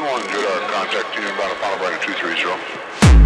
1, Judar, contact team about Apollo Brighton 230.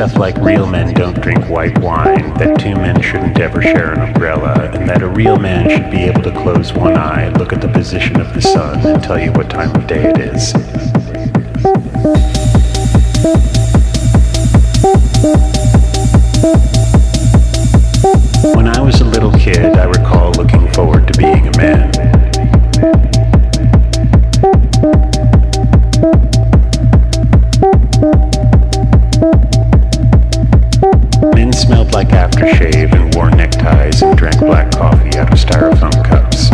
Stuff like real men don't drink white wine, that two men shouldn't ever share an umbrella, and that a real man should be able to close one eye, look at the position of the sun, and tell you what time of day it is. Smelled like aftershave and wore neckties and drank black coffee out of styrofoam cups.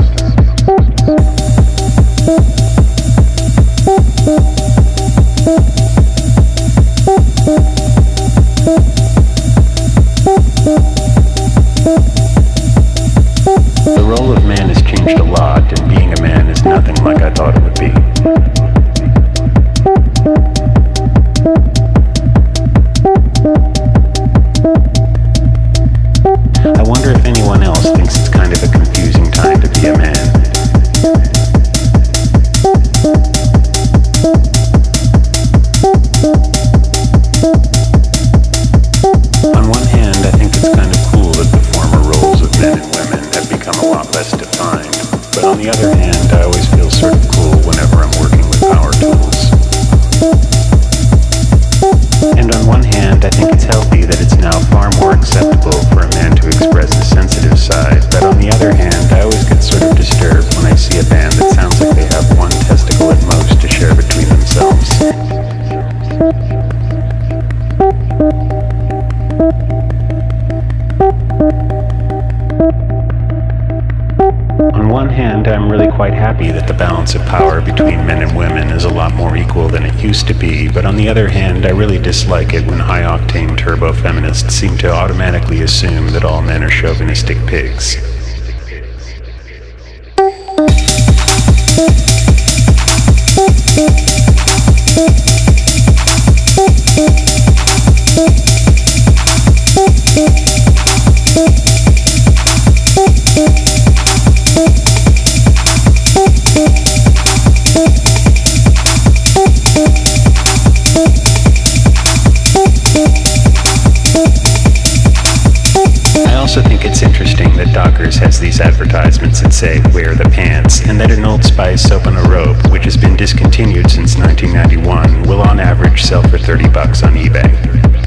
The role of man has changed a lot, also think it's interesting that Dockers has these advertisements that say, wear the pants, and that an Old Spice soap on a rope, which has been discontinued since 1991, will on average sell for 30 bucks on eBay.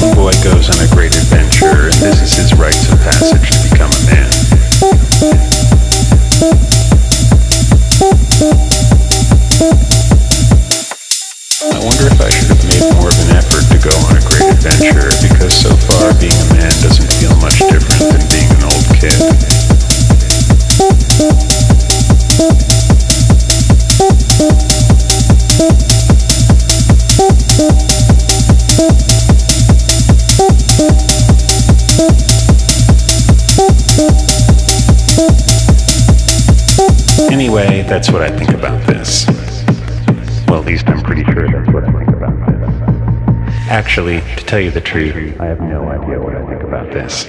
Young boy goes on a great adventure, and this is his rites of passage to become a man. I wonder if I should have made more of an effort to go on a great adventure, because so far being a man doesn't feel much different than being an old kid. That's what I think about this. Well, at least I'm pretty sure that's what I think about this. Actually, to tell you the truth, I have no idea what I think about this.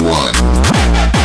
Chapter